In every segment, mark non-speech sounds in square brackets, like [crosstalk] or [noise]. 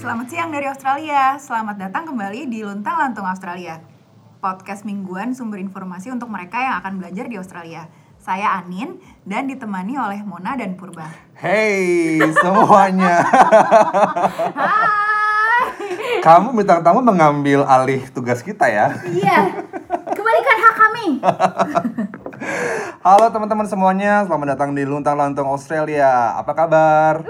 Selamat siang dari Australia. Selamat datang kembali di Luntang Lantung Australia. Podcast mingguan sumber informasi untuk mereka yang akan belajar di Australia. Saya Anin dan ditemani oleh Mona dan Purba. Hey semuanya. Hai. Kamu bintang tamu mengambil alih tugas kita ya. Iya. Kembalikan hak kami. Halo teman-teman semuanya, selamat datang di Luntang Lantung Australia. Apa kabar?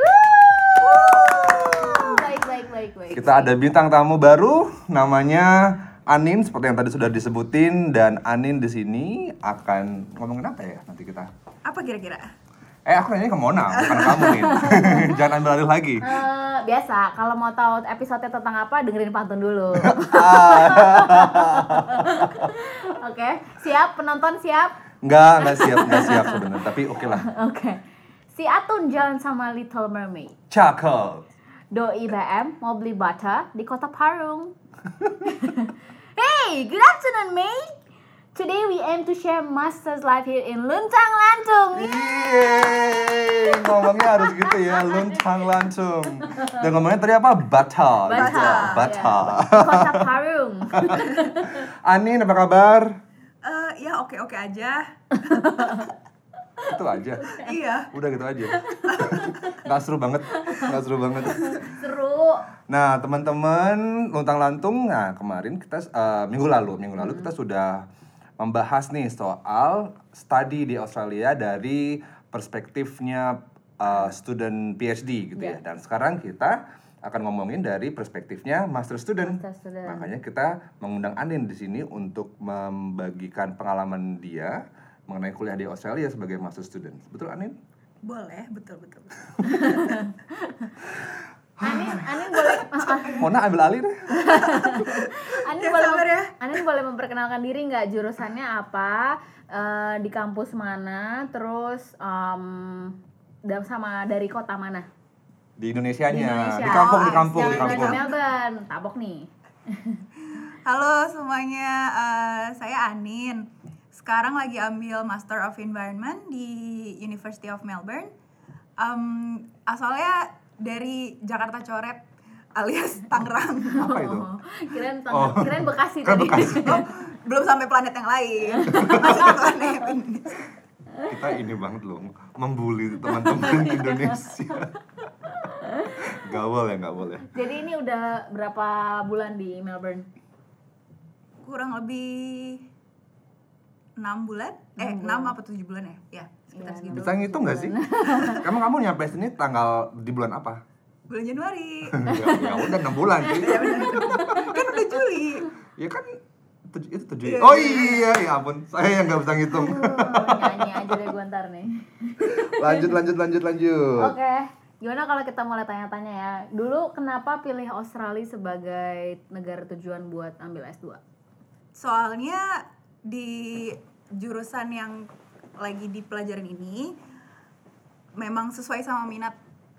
Baik, baik, baik, baik. Kita ada bintang tamu baru, namanya Anin, seperti yang tadi sudah disebutin. Dan Anin di sini akan ngomongin apa ya nanti kita? Apa kira-kira? Eh, aku nanya ke Mona, bukan kamu nih. [laughs] Jangan ambil alih lagi. Eh, biasa kalau mau tahu episode tentang apa dengerin pantun dulu. [laughs] [laughs] Oke, siap penonton siap? Enggak, enggak siap, enggak siap sebenarnya. Tapi oke lah. Oke. Si Atun jalan sama Little Mermaid. Cakep. Doi BM mau beli butter di kota Parung. [laughs] hey, good afternoon, mate. Today we aim to share master's life here in Luntang Lantung. Yeay, ngomongnya harus gitu ya, luntang lantung. Dan ngomongnya tadi apa? Bata. Bata. Bata. Di kota Parung. [laughs] Anin, apa kabar? Eh, ya oke-oke aja. [laughs] Itu aja. iya. Udah gitu aja. [laughs] Nggak seru banget. Nggak seru banget. Seru. Nah, teman-teman, luntang lantung. Nah, kemarin kita eh, minggu lalu, minggu lalu kita sudah membahas nih soal study di Australia dari perspektifnya eh, student PhD gitu ya. Ya. Dan sekarang kita akan ngomongin dari perspektifnya master student. Master student. Makanya kita mengundang Anin di sini untuk membagikan pengalaman dia mengenai kuliah di Australia sebagai master student. Betul Anin? Boleh, betul, betul. [laughs] Anin, Anin boleh [laughs] Mona ambil alih deh. [laughs] Anin Ya, boleh ya. Anin boleh memperkenalkan diri nggak jurusannya apa eh, di kampus mana terus em, dan sama dari kota mana Di Indonesianya. di Indonesia Di kampung, di Oh, kampung, di kampung. di Melbourne tabok nih Halo semuanya, eh, saya Anin. Sekarang lagi ambil Master of Environment di University of Melbourne. Em, asalnya dari Jakarta Coret alias Tangerang. Apa itu? Oh, kirain Tang- Oh. kirain Bekasi Kan tadi Bekasi. [laughs] Oh, belum sampai planet yang lain. Masih di planet. Kita ini banget loh, membuli teman-teman Indonesia. Gak boleh, gak boleh. jadi ini udah berapa bulan di Melbourne Kurang lebih 6 bulan? Eh, 6 apa 7 bulan ya? Ya, sekitar Iya, segitu. Bisa ngitung gak sih? [laughs] Kamu kamu nyampe sini tanggal di bulan apa? Bulan Januari. [laughs] ya, ya udah 6 bulan cuy. kan udah Juli. Ya kan tuj- itu tujuh. Iya, Oh iya. iya, ya ampun. Saya yang gak bisa ngitung. Aduh, nyanyi aja deh gue ntar nih [laughs] lanjut, lanjut, lanjut, lanjut. Oke, gimana kalau kita mulai tanya-tanya ya? Dulu kenapa pilih Australia sebagai negara tujuan buat ambil S2? Soalnya di jurusan yang lagi dipelajarin ini memang sesuai sama minat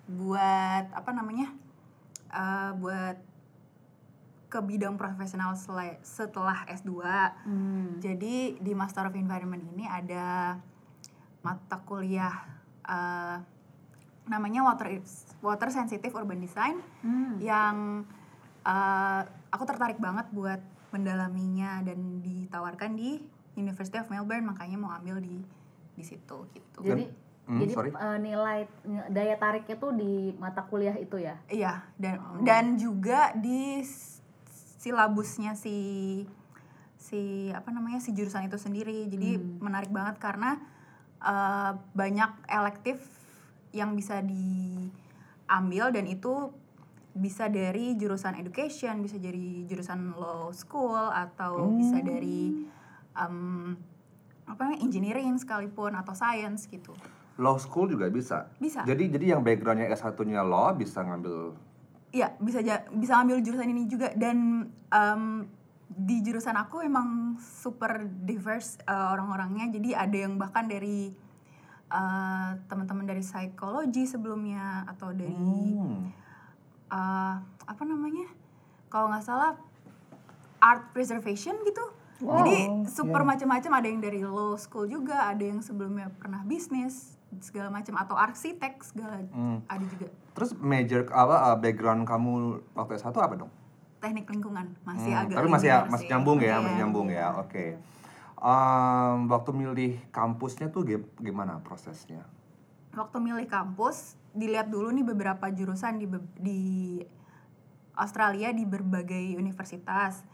buat apa namanya? eh, buat ke bidang profesional setelah S2. Hmm. Jadi di Master of Environment ini ada mata kuliah eh, namanya Water Water Sensitive Urban Design Hmm. yang eh, aku tertarik banget buat mendalaminya dan ditawarkan di University of Melbourne makanya mau ambil di di situ gitu. Jadi Hmm, jadi sorry. eh, nilai daya tariknya tuh di mata kuliah itu ya? Iya dan dan juga di silabusnya si si apa namanya si jurusan itu sendiri. Jadi menarik banget karena eh, banyak elektif yang bisa diambil dan itu bisa dari jurusan education, bisa dari jurusan law school atau bisa dari em, apa namanya engineering sekalipun atau science gitu. Law school juga bisa. Bisa. Jadi jadi yang backgroundnya S1-nya law bisa ngambil Iya, bisa bisa ambil jurusan ini juga dan em, di jurusan aku emang super diverse eh, orang-orangnya. Jadi ada yang bahkan dari eh, teman-teman dari psikologi sebelumnya atau dari Hmm. eh, apa namanya? Kalau nggak salah art preservation gitu. Wow, Jadi super macam-macam ada yang dari law school juga, ada yang sebelumnya pernah bisnis. segala macam atau arsitek segala Hmm. ada juga Terus major apa uh, background kamu waktu S1 apa dong? teknik lingkungan masih Hmm, agak tapi masih linear masih sih. nyambung ya, Iya. masih nyambung ya. Oke. Um, waktu milih kampusnya tuh gi- gimana prosesnya? waktu milih kampus dilihat dulu nih beberapa jurusan di di Australia di berbagai universitas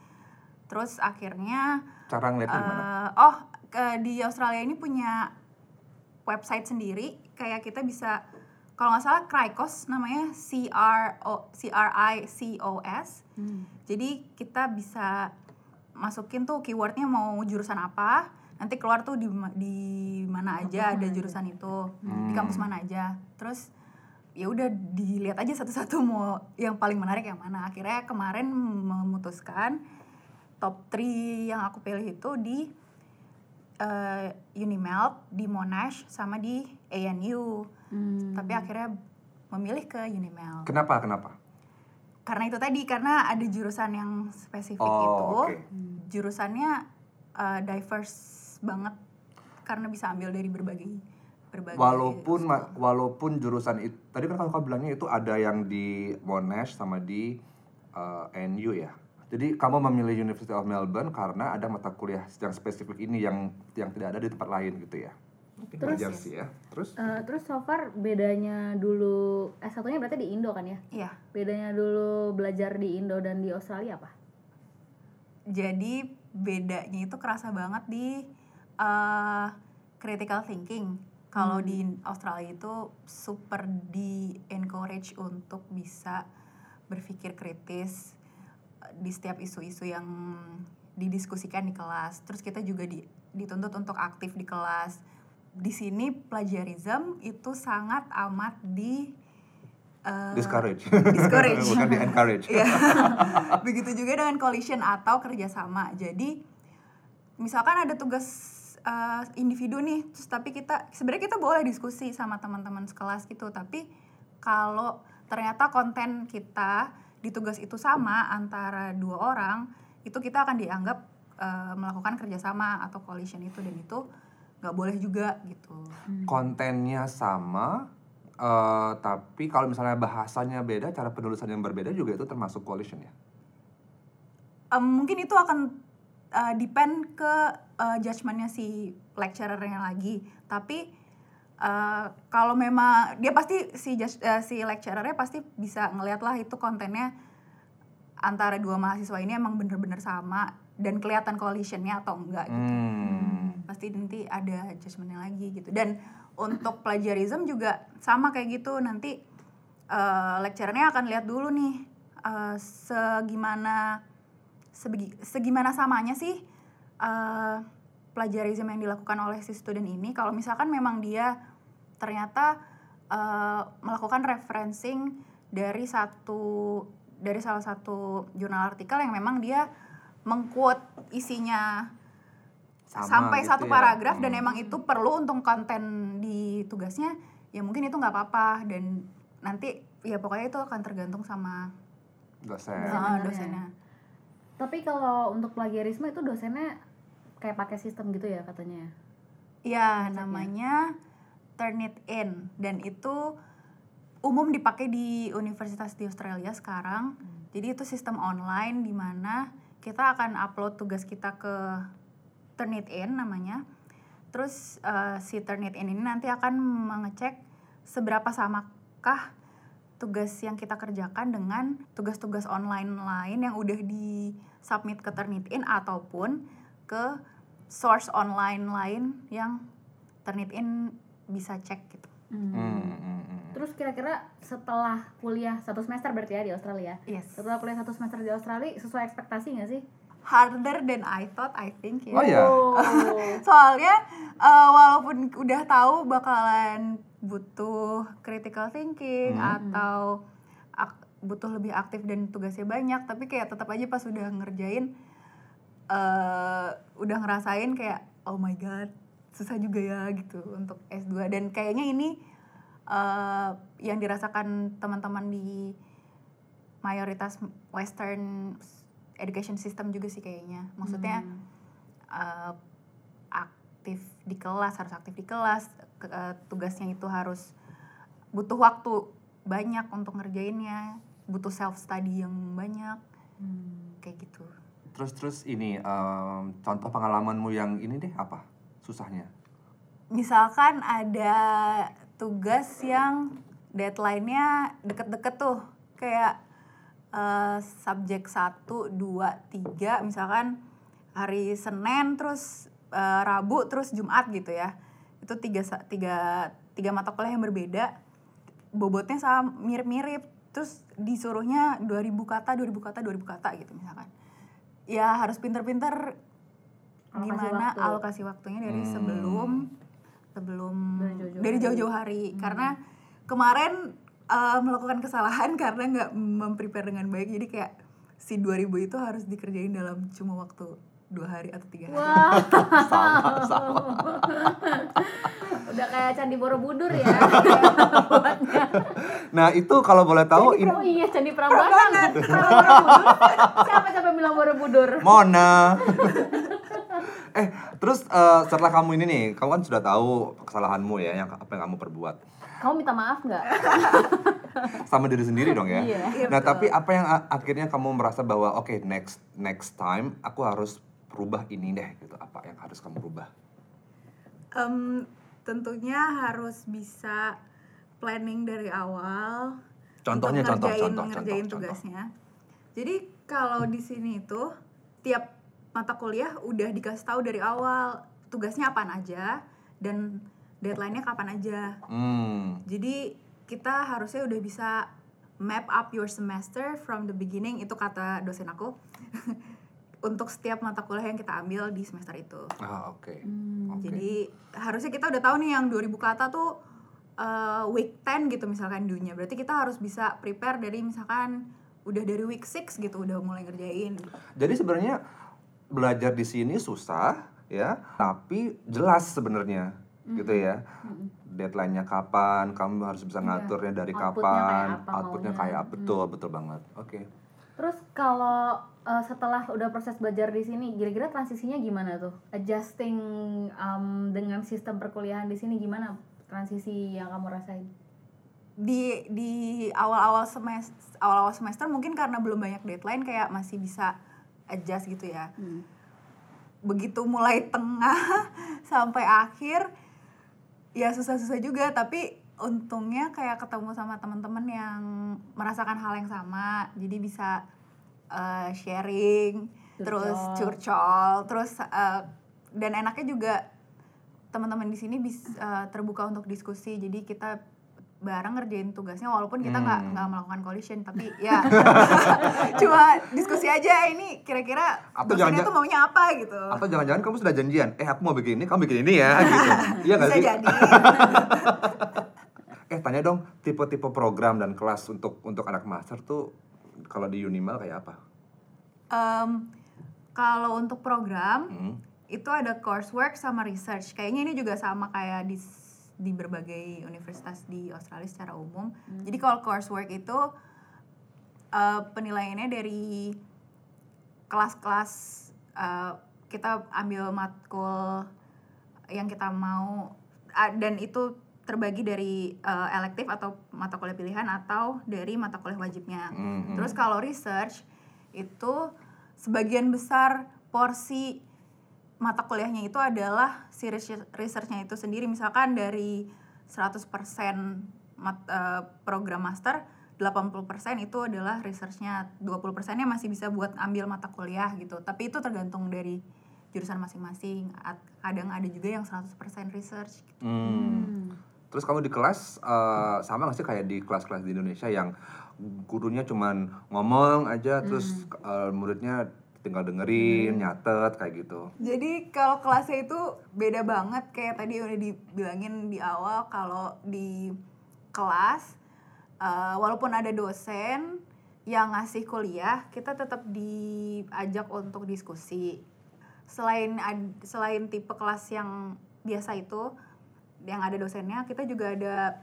terus akhirnya Cara ngeliatnya gimana? eh, oh ke, di Australia ini punya website sendiri. Kayak kita bisa kalau nggak salah Cricos namanya C R O C R I C O S. Jadi kita bisa masukin tuh keywordnya mau jurusan apa. Nanti keluar tuh di di mana aja ada jurusan itu. Di kampus mana aja. Terus ya udah dilihat aja satu-satu mau yang paling menarik yang mana. Akhirnya kemarin memutuskan top 3 yang aku pilih itu di eh, Unimelt di Monash sama di ANU Hmm. tapi akhirnya memilih ke Unimelt Kenapa? Kenapa? karena itu tadi karena ada jurusan yang spesifik Oh, itu oke. jurusannya uh, diverse banget karena bisa ambil dari berbagai berbagai Walaupun ma- walaupun jurusan itu tadi kan kamu bilangnya itu ada yang di Monash sama di uh, NU ya. Jadi kamu memilih University of Melbourne karena ada mata kuliah yang spesifik ini yang yang tidak ada di tempat lain gitu ya. Oke, Terus- wajar sih ya. Terus Eh, terus so far bedanya dulu S1-nya berarti di Indo kan ya? iya Bedanya dulu belajar di Indo dan di Australia apa? jadi bedanya itu kerasa banget di uh, critical thinking kalau di Australia itu super di encourage untuk bisa berpikir kritis uh, di setiap isu-isu yang didiskusikan di kelas terus kita juga di, dituntut untuk aktif di kelas di sini plagiarism itu sangat amat di uh, discourage. discourage. [laughs] Bukan di encourage. Iya. [laughs] Begitu juga dengan collision atau kerjasama. Jadi misalkan ada tugas uh, individu nih, terus tapi kita sebenarnya kita boleh diskusi sama teman-teman sekelas gitu, tapi kalau ternyata konten kita di tugas itu sama antara dua orang, itu kita akan dianggap uh, melakukan kerjasama atau collision itu dan itu nggak boleh juga gitu. kontennya sama eh, tapi kalau misalnya bahasanya beda cara penulisan yang berbeda juga itu termasuk collision ya? Em, mungkin itu akan uh, depend ke uh, judgementnya si lecturernya lagi. Tapi uh, kalau memang dia pasti si judge- uh, si lecturernya pasti bisa ngeliat lah itu kontennya antara dua mahasiswa ini emang bener-bener sama dan kelihatan collisionnya atau enggak gitu. Hmm. pasti nanti ada adjustmentnya lagi gitu. Dan untuk plagiarism juga sama kayak gitu. Nanti uh, lecturernya akan lihat dulu nih uh, segimana sebegi, segimana samanya sih uh, plagiarism yang dilakukan oleh si student ini. Kalau misalkan memang dia ternyata uh, melakukan referencing dari satu dari salah satu jurnal artikel yang memang dia mengquote isinya Sama sampai gitu satu ya. paragraf dan Hmm. emang itu perlu untuk konten di tugasnya ya mungkin itu nggak apa-apa dan nanti ya pokoknya itu akan tergantung sama dosen uh, Dosennya. dosennya Tapi kalau untuk plagiarisme itu dosennya kayak pakai sistem gitu ya katanya. ya namanya turn it in. Dan itu umum dipakai di universitas di Australia sekarang. Jadi itu sistem online di mana kita akan upload tugas kita ke Turnitin namanya. Terus eh, si Turnitin ini nanti akan mengecek seberapa samakah tugas yang kita kerjakan dengan tugas-tugas online lain yang udah di submit ke Turnitin ataupun ke source online lain yang Turnitin bisa cek gitu. Hmm, hmm, hmm. Terus kira-kira setelah kuliah satu semester berarti ya di Australia. Yes. Setelah kuliah satu semester di Australia sesuai ekspektasi nggak sih? Harder than I thought, I think ya. Oh ya? [laughs] Soalnya eh, walaupun udah tahu bakalan butuh critical thinking Hmm. atau ak- butuh lebih aktif dan tugasnya banyak, tapi kayak tetap aja pas udah ngerjain eh udah ngerasain kayak oh my god, susah juga ya gitu untuk S2 dan kayaknya ini eh yang dirasakan teman-teman di mayoritas western education system juga sih kayaknya. Maksudnya Hmm. eh, aktif di kelas harus aktif di kelas ke- eh, tugasnya itu harus butuh waktu banyak untuk ngerjainnya butuh self study yang banyak kayak gitu Terus terus ini em, contoh pengalamanmu yang ini deh apa susahnya? misalkan ada tugas yang deadline-nya deket-deket tuh kayak eh, subjek 1, 2, 3 misalkan hari Senin terus eh, Rabu terus Jumat gitu ya itu tiga, tiga, tiga mata kuliah yang berbeda bobotnya sama mirip-mirip terus disuruhnya 2000 kata 2000 kata 2000 kata gitu misalkan ya harus pinter-pinter Alokasi gimana waktu. alokasi waktunya dari Hmm. sebelum sebelum Dari jauh-jauh dari hari. jauh-jauh hari karena kemarin eh, melakukan kesalahan [laughs] karena nggak memprepare dengan baik jadi kayak si 2000 itu harus dikerjain dalam cuma waktu dua hari atau tiga hari Wah, [laughs] sama sama. [laughs] udah kayak candi Borobudur ya. Nah itu kalau boleh tahu ini oh iya candi Prambanan. Borobudur. Siapa siapa bilang Borobudur? Mona. Eh terus eh, setelah kamu ini nih, kamu kan sudah tahu kesalahanmu ya, yang apa yang kamu perbuat Kamu minta maaf nggak? [laughs] sama diri sendiri dong ya. Iya. Iya, nah betul. tapi apa yang akhirnya kamu merasa bahwa oke next next time aku harus rubah ini deh gitu. Apa yang harus kamu rubah? Em, tentunya harus bisa planning dari awal Contohnya untuk contoh ngerjain, contoh ngerjain contoh. contoh. tugasnya jadi kalau di sini itu tiap mata kuliah udah dikasih tahu dari awal tugasnya apaan aja dan deadline-nya kapan aja Hmm. jadi kita harusnya udah bisa map up your semester from the beginning itu kata dosen aku [laughs] untuk setiap mata kuliah yang kita ambil di semester itu Ah oke. Hmm. Oke. jadi harusnya kita udah tahu nih yang 2000 kata tuh uh, week 10 gitu misalkan dunia. Berarti kita harus bisa prepare dari misalkan udah dari week 6 gitu udah mulai ngerjain. Jadi sebenarnya belajar di sini susah ya, tapi jelas sebenarnya gitu ya. Deadline-nya kapan, kamu harus bisa Iya. ngaturnya dari Outputnya kapan, kayak apa outputnya maunya. kayak apa. betul betul banget. Oke. Terus kalau eh, setelah udah proses belajar di sini, kira-kira transisinya gimana tuh? Adjusting um, dengan sistem perkuliahan di sini gimana transisi yang kamu rasain? Di di awal-awal semester awal-awal semester mungkin karena belum banyak deadline kayak masih bisa adjust gitu ya. Begitu mulai tengah [laughs] sampai akhir ya susah-susah juga. Tapi untungnya kayak ketemu sama teman-teman yang merasakan hal yang sama. Jadi bisa uh, sharing terus curcol. terus uh, dan enaknya juga teman-teman di sini bisa uh, terbuka untuk diskusi. Jadi kita bareng ngerjain tugasnya walaupun kita nggak Hmm. nggak melakukan collision tapi ya [laughs] cuma diskusi aja ini kira-kira Atau jangan-jangan- tuh maunya apa gitu Atau jangan-jangan kamu sudah janjian, eh aku mau bikin ini, kamu bikin ini ya gitu. [laughs] Iya nggak sih? jadi [laughs] Eh tanya dong tipe-tipe program dan kelas untuk untuk anak master tuh kalau di Unimal kayak apa? Em, kalau untuk program Hmm. itu ada coursework sama research. Kayaknya ini juga sama kayak di di berbagai universitas di Australia secara umum. Jadi kalau coursework itu eh, penilaiannya dari kelas-kelas eh, kita ambil matkul yang kita mau ah, dan itu terbagi dari eh, elektif atau mata kuliah pilihan atau dari mata kuliah wajibnya. Hmm, hmm. Terus kalau research itu sebagian besar porsi mata kuliahnya itu adalah si research- researchnya itu sendiri. Misalkan dari 100% mat, eh, program master 80% itu adalah researchnya. 20% nya masih bisa buat ambil mata kuliah gitu. Tapi itu tergantung dari jurusan masing-masing. Kadang ada juga yang 100% research gitu. Hmm. Terus kamu di kelas eh, sama nggak sih kayak di kelas-kelas di Indonesia yang gurunya cuman ngomong aja terus eh, muridnya tinggal dengerin, nyatet kayak gitu. Jadi kalau kelasnya itu beda banget kayak tadi udah dibilangin di awal kalau di kelas eh, walaupun ada dosen yang ngasih kuliah kita tetap diajak untuk diskusi. Selain ad- selain tipe kelas yang biasa itu yang ada dosennya, kita juga ada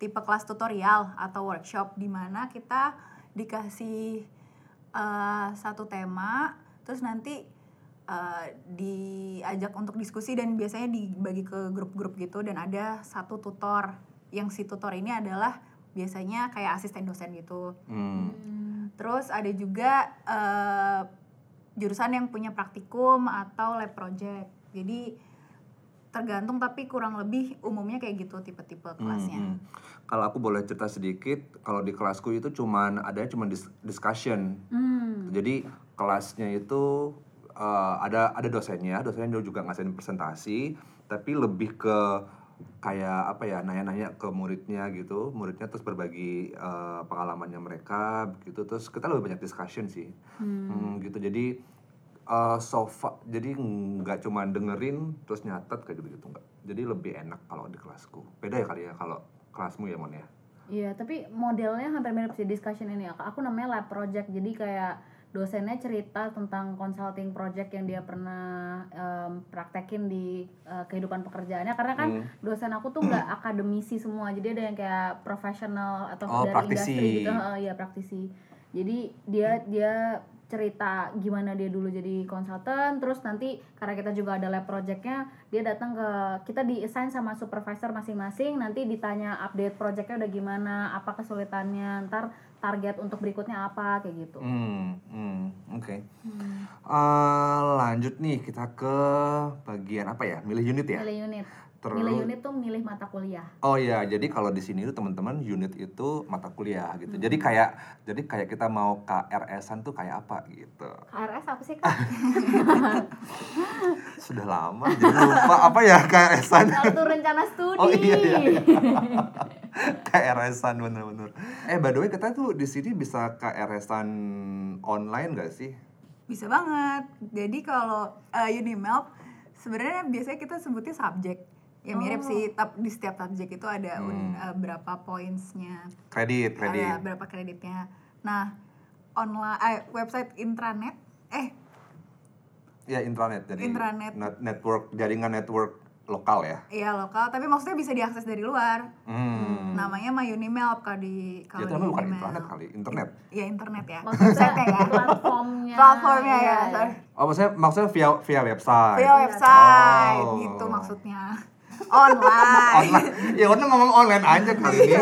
tipe kelas tutorial atau workshop di mana kita dikasih eh, satu tema terus nanti uh, diajak untuk diskusi dan biasanya dibagi ke grup-grup gitu dan ada satu tutor. Yang si tutor ini adalah biasanya kayak asisten dosen gitu. Hmm. terus ada juga uh, jurusan yang punya praktikum atau lab project. Jadi tergantung tapi kurang lebih umumnya kayak gitu tipe-tipe kelasnya Hmm, Kalau aku boleh cerita sedikit, kalau di kelasku itu cuman ada cuma dis- discussion. Hmm. Jadi kelasnya itu uh, ada ada dosennya, dosennya juga ngasihin presentasi, tapi lebih ke kayak apa ya nanya-nanya ke muridnya gitu, muridnya terus berbagi uh, pengalamannya mereka gitu, terus kita lebih banyak discussion sih, Hmm, gitu. Jadi uh, so fa- jadi nggak cuma dengerin terus nyatet kayak gitu gitu nggak. Jadi lebih enak kalau di kelasku. Beda ya kali ya kalau kelasmu ya Mon ya. Iya, tapi modelnya hampir mirip sih discussion ini. Aku namanya lab project. Jadi kayak dosennya cerita tentang consulting project yang dia pernah em, praktekin di eh, kehidupan pekerjaannya. Karena kan Hmm. dosen aku tuh nggak akademisi semua. Jadi ada yang kayak profesional atau Oh, dari praktisi. industri gitu. Heeh, Iya, praktisi. Jadi dia dia cerita gimana dia dulu jadi konsultan terus nanti karena kita juga ada lab projectnya dia datang ke kita di assign sama supervisor masing-masing nanti ditanya update projectnya udah gimana apa kesulitannya ntar target untuk berikutnya apa kayak gitu Hmm, hmm, oke. Eh, lanjut nih kita ke bagian apa ya? Milih unit ya. milih unit Terus- milih unit tuh milih mata kuliah Oh iya, jadi kalau di sini tuh teman-teman unit itu mata kuliah gitu. Jadi kayak jadi kayak kita mau KRS-an tuh kayak apa gitu. KRS apa sih kak? [laughs] Sudah lama jadi lupa apa ya KRS-an. Kartu rencana studi Oh, iya, iya. [laughs] KRS-an bener-bener. Eh by the way kita tuh di sini bisa KRS-an online gak sih? Bisa banget. Jadi kalau uh, Unimelp sebenarnya biasanya kita sebutnya subjek. Ya mirip Oh. sih, tap, di setiap subjek itu ada un- Hmm. uh, berapa pointsnya, Kredit, kredit. ada berapa kreditnya. Nah, online eh, website intranet, eh Ya intranet jadi Intranet. net- network jaringan network lokal ya. iya lokal, tapi maksudnya bisa diakses dari luar. Hmm. Namanya My Unimelp kalau di Ya kalau itu di namanya bukan intranet kali, internet. Ya internet ya. maksudnya ya. platformnya Platformnya ya, Iya, sorry. Oh maksudnya maksudnya via via website. Via website Oh. gitu maksudnya. Online. online. Ya udah ngomong online aja kali ini.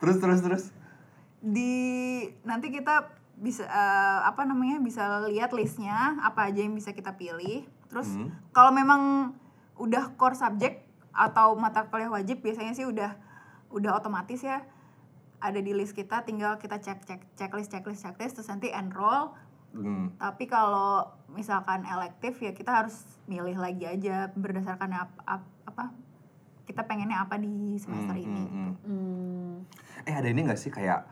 terus terus terus. di nanti kita bisa eh, apa namanya bisa lihat listnya apa aja yang bisa kita pilih terus Hmm. kalau memang udah core subject atau mata kuliah wajib biasanya sih udah udah otomatis ya ada di list kita tinggal kita cek cek checklist checklist checklist terus nanti enroll Hmm. tapi kalau misalkan elektif ya kita harus milih lagi aja berdasarkan ap- ap- apa kita pengennya apa di semester Hmm, ini hmm, hmm. Hmm. Eh ada ini gak sih kayak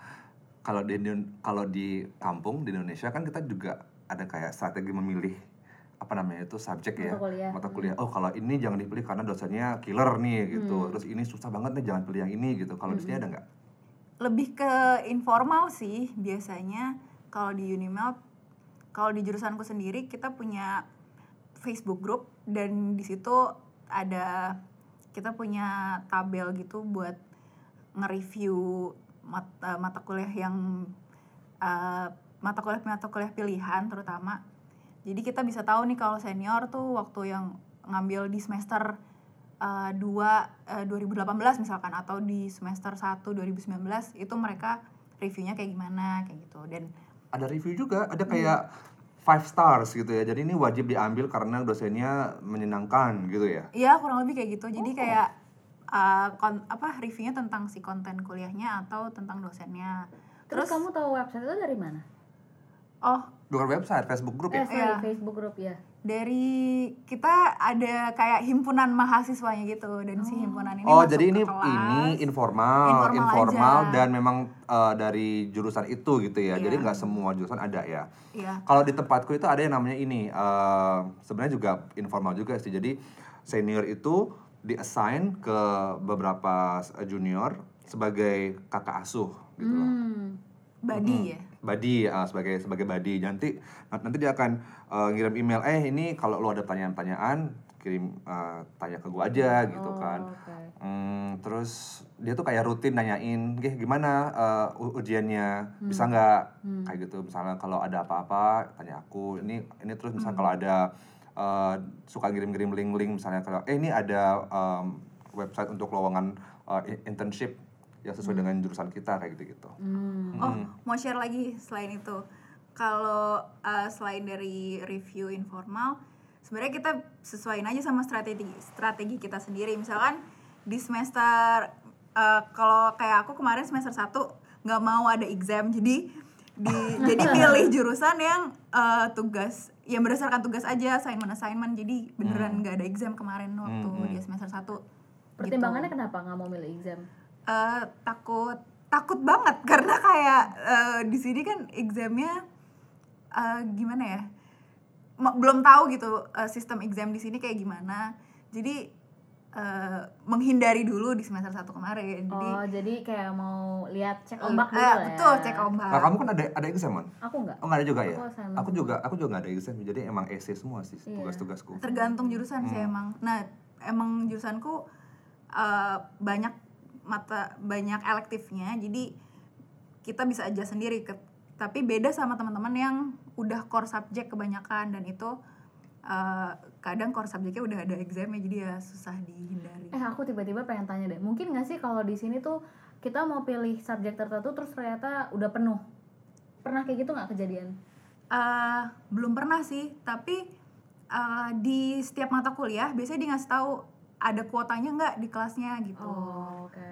kalau di kalau di kampung di Indonesia kan kita juga ada kayak strategi memilih apa namanya itu subjek ya Mata kuliah. mata kuliah oh kalau ini jangan dipilih karena dosennya killer nih gitu Hmm. terus ini susah banget nih jangan pilih yang ini gitu kalau di sini ada nggak lebih ke informal sih biasanya kalau di Unimelp kalau di jurusanku sendiri kita punya Facebook group dan di situ ada kita punya tabel gitu buat nge-review mata, mata kuliah yang eh, mata kuliah mata kuliah pilihan terutama. Jadi kita bisa tahu nih kalau senior tuh waktu yang ngambil di semester eh, 2 eh, 2018 misalkan atau di semester 1 2019 itu mereka reviewnya kayak gimana kayak gitu. Dan ada review juga ada kayak five stars gitu ya. Jadi ini wajib diambil karena dosennya menyenangkan gitu ya. Ya kurang lebih kayak gitu. Jadi Oh. kayak eh, kon- apa reviewnya tentang si konten kuliahnya atau tentang dosennya. Terus, kamu tahu website itu dari mana oh bukan website Facebook group eh ya sorry Iya. Facebook group ya dari kita ada kayak himpunan mahasiswanya gitu dan si himpunan ini oh jadi ini kelas. ini informal Informal informal aja. dan memang eh, dari jurusan itu gitu ya jadi Iya. nggak semua jurusan ada ya Iya. Kalau di tempatku itu ada yang namanya ini, eh, sebenarnya juga informal juga sih. Jadi senior itu diassign ke beberapa junior sebagai kakak asuh gitu loh. hmm. body ya Badi eh, sebagai sebagai badi. Nanti nanti dia akan eh, ngirim email, eh ini kalau lo ada pertanyaan-pertanyaan kirim uh, tanya ke gua aja gitu Oh, kan oke. Hmm, terus dia tuh kayak rutin nanyain, "Gih, gimana uh, ujiannya? Bisa nggak?" Kayak gitu. Misalnya kalau ada apa-apa, tanya aku. Ini ini terus misalnya kalau ada uh, suka ngirim-ngirim link-link misalnya kalau eh ini ada um, website untuk lowongan uh, internship yang sesuai dengan jurusan kita kayak gitu-gitu. Hmm. Oh, mau share lagi selain itu. Kalau uh, selain dari review informal, sebenarnya kita sesuaiin aja sama strategi strategi kita sendiri. Misalkan di semester uh, kalau kayak aku kemarin semester 1 nggak mau ada exam, jadi di [laughs] jadi pilih jurusan yang uh, tugas yang berdasarkan tugas aja assignment assignment jadi beneran nggak ada exam kemarin waktu Hmm, hmm. di semester 1 Pertimbangannya kenapa nggak mau milih exam? Eh takut takut banget [laughs] karena kayak eh, di sini kan examnya eh, gimana ya Ma- belum tahu gitu eh, sistem exam di sini kayak gimana jadi eh, menghindari dulu di semester satu kemarin jadi oh, jadi kayak mau lihat cek ombak dulu eh, lah ya. betul cek ombak Nah, kamu kan ada ada exam kan? Aku nggak. Oh nggak ada juga ya? Aku assignment Aku juga aku juga nggak ada exam, jadi emang essay semua sih Iya. tugas-tugasku. tergantung jurusan sih Hmm. emang nah emang jurusanku eh, banyak mata banyak elektifnya jadi kita bisa aja sendiri ke tapi beda sama teman-teman yang udah core subject kebanyakan dan itu eh, kadang core subjectnya udah ada examnya jadi ya susah dihindari Eh aku tiba-tiba pengen tanya deh, mungkin nggak sih kalau di sini tuh kita mau pilih subjek tertentu terus ternyata udah penuh? Pernah kayak gitu nggak kejadian? Eh, belum pernah sih tapi eh, di setiap mata kuliah biasanya dia ngasih tahu ada kuotanya nggak di kelasnya gitu Oh, oke.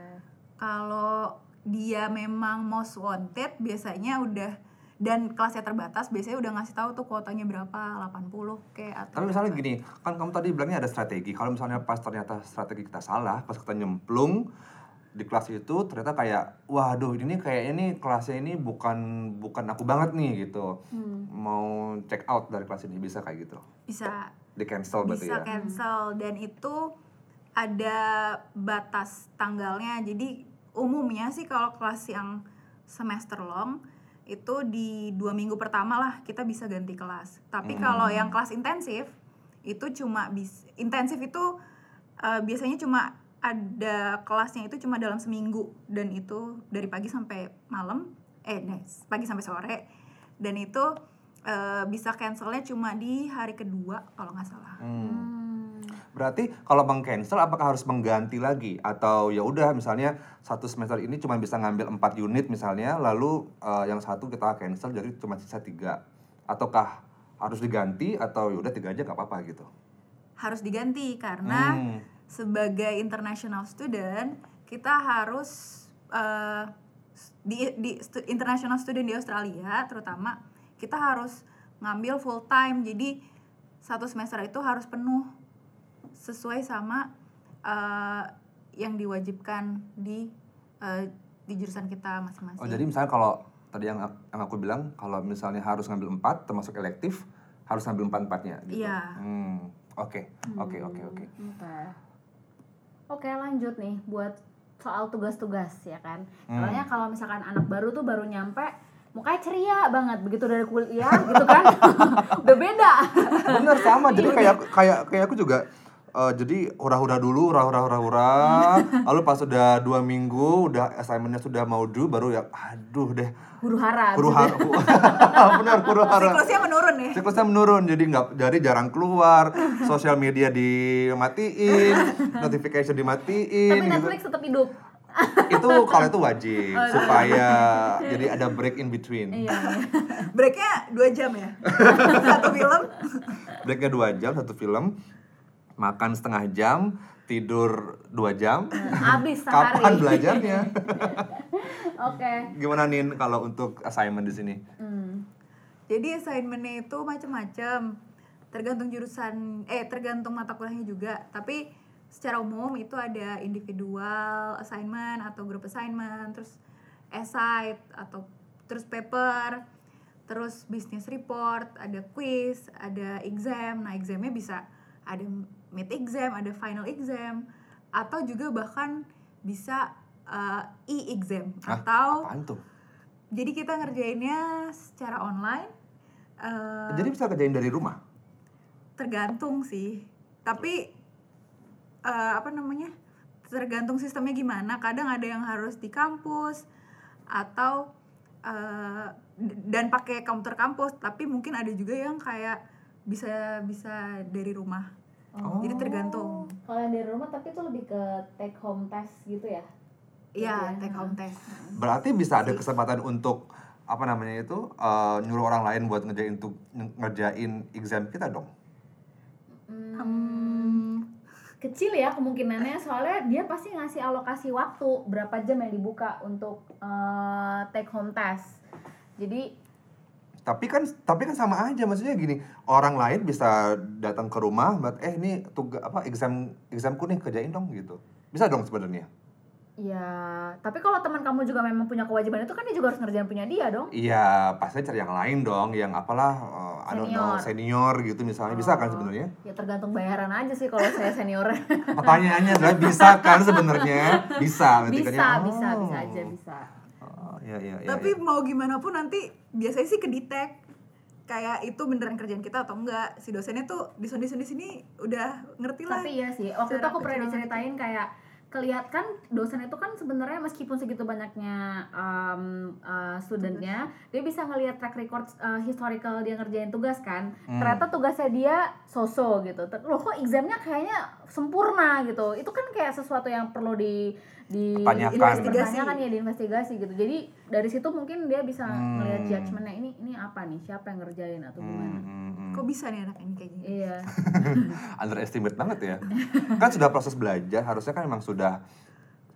Kalau dia memang most wanted biasanya udah dan kelasnya terbatas biasanya udah ngasih tahu tuh kuotanya berapa 80 kayak atau Tapi misalnya berapa. gini, kan kamu tadi bilangnya ada strategi. Kalau misalnya pas ternyata strategi kita salah, pas kita nyemplung di kelas itu ternyata kayak, waduh ini kayak ini kelasnya ini bukan bukan aku banget nih gitu. Hmm. Mau check out dari kelas ini bisa kayak gitu. bisa Di cancel berarti bisa ya. cancel dan itu ada batas tanggalnya jadi umumnya sih kalau kelas yang semester long itu di dua minggu pertama lah kita bisa ganti kelas tapi Hmm. kalau yang kelas intensif itu cuma bis intensif itu eh, biasanya cuma ada kelasnya itu cuma dalam seminggu dan itu dari pagi sampai malam eh pagi sampai sore dan itu eh, bisa cancelnya cuma di hari kedua kalau nggak salah Hmm. Berarti kalau meng-cancel apakah harus mengganti lagi atau ya udah misalnya satu semester ini cuma bisa ngambil 4 unit misalnya lalu eh, yang satu kita cancel jadi cuma sisa tiga ataukah harus diganti atau ya udah tiga aja nggak apa-apa gitu. harus diganti karena Hmm. sebagai international student kita harus eh, di, di stu- international student di Australia terutama kita harus ngambil full time jadi satu semester itu harus penuh sesuai sama eh, yang diwajibkan di eh, di jurusan kita masing-masing. Oh jadi misalnya kalau tadi yang, yang aku bilang kalau misalnya harus ngambil empat termasuk elektif harus ngambil empat empatnya gitu. Iya. Hmm. Oke oke oke oke. Oke. Oke, lanjut nih buat soal tugas-tugas ya kan. Hmm. Soalnya kalau misalkan anak baru tuh baru nyampe mukanya ceria banget begitu dari kuliah gitu kan. [laughs] Udah beda. Bener sama jadi kayak kayak kayak aku juga eh, jadi hura-hura dulu hura-hura hura-hura [laughs] lalu pas sudah dua minggu udah assignmentnya sudah mau due baru ya aduh deh Huru hara. huru hara [laughs] benar huru hara Siklusnya menurun ya. siklusnya menurun jadi nggak jadi jarang keluar sosial media dimatiin [laughs] notification dimatiin Tapi gitu. Netflix tetap hidup. itu kalau itu wajib supaya jadi ada break in between Iya. iya. Breaknya dua jam ya. Satu film. breaknya dua jam satu film makan setengah jam tidur dua jam Habis sehari. kapan belajarnya [laughs] Oke. gimana nin kalau untuk assignment di sini Hmm. Jadi assignmentnya itu macam-macam, tergantung jurusan, eh tergantung mata kuliahnya juga. Tapi secara umum itu ada individual assignment atau group assignment, terus essay atau terus paper, terus business report, ada quiz, ada exam. Nah examnya bisa ada mid exam, ada final exam, atau juga bahkan bisa uh, e-exam Hah? atau apaan tuh jadi kita ngerjainnya secara online. eh, jadi bisa kerjain dari rumah tergantung sih. tapi eh, apa namanya tergantung sistemnya gimana kadang ada yang harus di kampus atau d- dan pakai komputer kampus tapi mungkin ada juga yang kayak bisa bisa dari rumah Oh. jadi tergantung Kalau yang dari rumah tapi itu lebih ke take home test gitu ya. Iya, Iya. take home test. Berarti bisa ada kesempatan untuk apa namanya itu eh, nyuruh orang lain buat ngerjain tuh ngerjain exam kita dong. Hmm, Kecil ya kemungkinannya soalnya dia pasti ngasih alokasi waktu berapa jam yang dibuka untuk eh, take home test. Jadi Tapi kan tapi kan sama aja maksudnya gini, orang lain bisa datang ke rumah buat eh ini tugas apa exam examku nih kerjain dong gitu. Bisa dong sebenarnya. ya, tapi kalau teman kamu juga memang punya kewajiban itu kan dia juga harus ngerjain punya dia dong. Iya, pasti cari yang lain dong, yang apalah I don't know, senior gitu misalnya. Bisa kan Oh. sebenarnya? Ya tergantung bayaran aja sih kalau saya senior. [laughs] Pertanyaannya adalah bisa kan sebenarnya? Bisa, kan bisa, ya? bisa, Oh. bisa aja bisa. Oh, iya iya iya. tapi iya. mau gimana pun nanti biasanya sih kedetek kayak itu beneran kerjaan kita atau enggak. Si dosennya tuh di sini di sini udah ngerti lah Tapi iya sih, waktu itu aku pernah diceritain kayak kelihat kan dosen itu kan sebenarnya meskipun segitu banyaknya um, uh, studentnya dia bisa ngelihat track record uh, historical dia ngerjain tugas kan. Hmm. ternyata tugasnya dia so-so gitu. Loh kok examnya kayaknya sempurna gitu. Itu kan kayak sesuatu yang perlu di di Pertanyakan. dipertanyakan ya diinvestigasi gitu jadi dari situ mungkin dia bisa Hmm. ngelihat judgementnya ini ini apa nih siapa yang ngerjain atau Hmm, gimana hmm, hmm. kok bisa nih anak ini kayak gini iya [laughs] underestimate banget ya. kan sudah proses belajar, harusnya kan memang sudah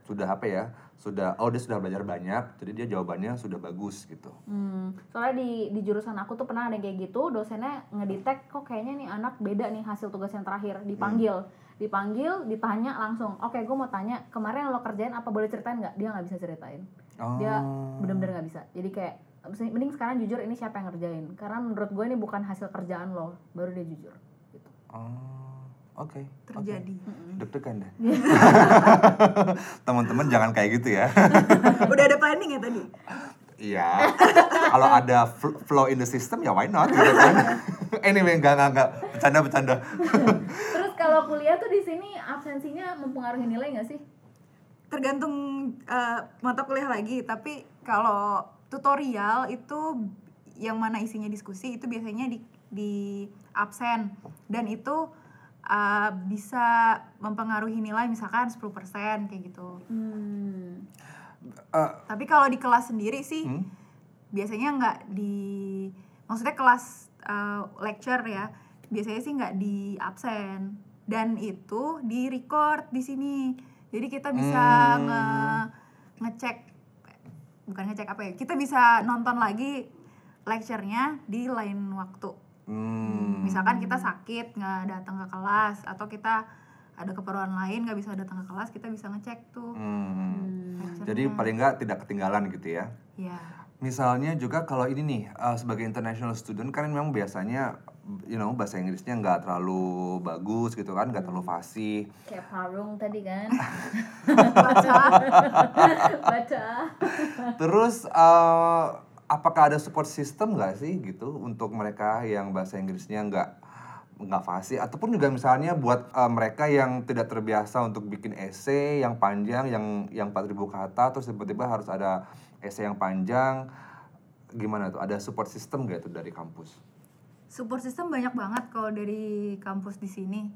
sudah apa ya? Sudah oh dia sudah belajar banyak, jadi dia jawabannya sudah bagus gitu. Hmm, soalnya di di jurusan aku tuh pernah ada yang kayak gitu, dosennya ngedetect kok kayaknya nih anak beda nih hasil tugas yang terakhir, dipanggil, dipanggil, ditanya langsung, oke gue mau tanya kemarin lo kerjain apa boleh ceritain nggak? Dia nggak bisa ceritain, Oh. dia bener-bener nggak bisa. Jadi kayak mending sekarang jujur ini siapa yang ngerjain, karena menurut gue ini bukan hasil kerjaan lo, baru dia jujur. Gitu. Oh, oke. terjadi oke. Deg-degan deh. [laughs] Teman-teman jangan kayak gitu ya. [laughs] udah ada planning ya tadi Iya. Kalau ada fl- flow in the system ya why not gitu kan. [laughs] anyway, enggak enggak enggak. Bercanda bercanda. Terus kalau kuliah tuh di sini absensinya mempengaruhi nilai nggak sih? tergantung eh, mata kuliah lagi tapi kalau tutorial itu yang mana isinya diskusi itu biasanya di di absen dan itu eh, bisa mempengaruhi nilai misalkan 10% kayak gitu Hmm. Eh, tapi kalau di kelas sendiri sih hmm? biasanya nggak di maksudnya kelas uh, lecture ya biasanya sih nggak di absen dan itu di record di sini jadi kita bisa Hmm. nge ngecek bukan ngecek apa ya kita bisa nonton lagi lecturenya di lain waktu Hmm. misalkan kita sakit nggak datang ke kelas atau kita ada keperluan lain nggak bisa datang ke kelas kita bisa ngecek tuh Hmm. Jadi paling nggak tidak ketinggalan gitu ya. ya Misalnya juga kalau ini nih eh, sebagai international student kan memang biasanya you know bahasa Inggrisnya nggak terlalu bagus gitu kan, nggak terlalu fasih. Kayak parung tadi kan, [laughs] baca baca. Terus eh, apakah ada support system nggak sih gitu untuk mereka yang bahasa Inggrisnya nggak nggak fasih ataupun juga misalnya buat eh, mereka yang tidak terbiasa untuk bikin essay yang panjang yang yang 4000 kata terus tiba-tiba harus ada essay yang panjang gimana tuh ada support system gak itu dari kampus? Support system banyak banget kalau dari kampus di sini.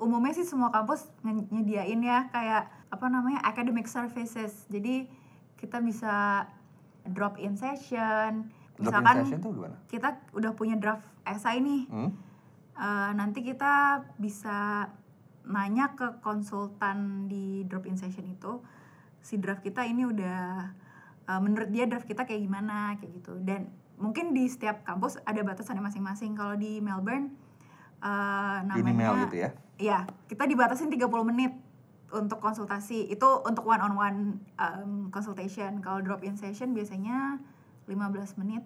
Umumnya sih semua kampus nyediain ya kayak apa namanya academic services. Jadi kita bisa drop in session. Drop in Misalkan session tuh gimana? kita udah punya draft essay nih. Hmm? Eh, nanti kita bisa nanya ke konsultan di drop in session itu si draft kita ini udah eh, menurut dia draft kita kayak gimana kayak gitu dan mungkin di setiap kampus ada batasannya masing-masing kalau di Melbourne eh, namanya Unimel gitu ya? Iya, kita dibatasin 30 menit untuk konsultasi. Itu untuk one on one um, consultation. Kalau drop in session biasanya 15 menit.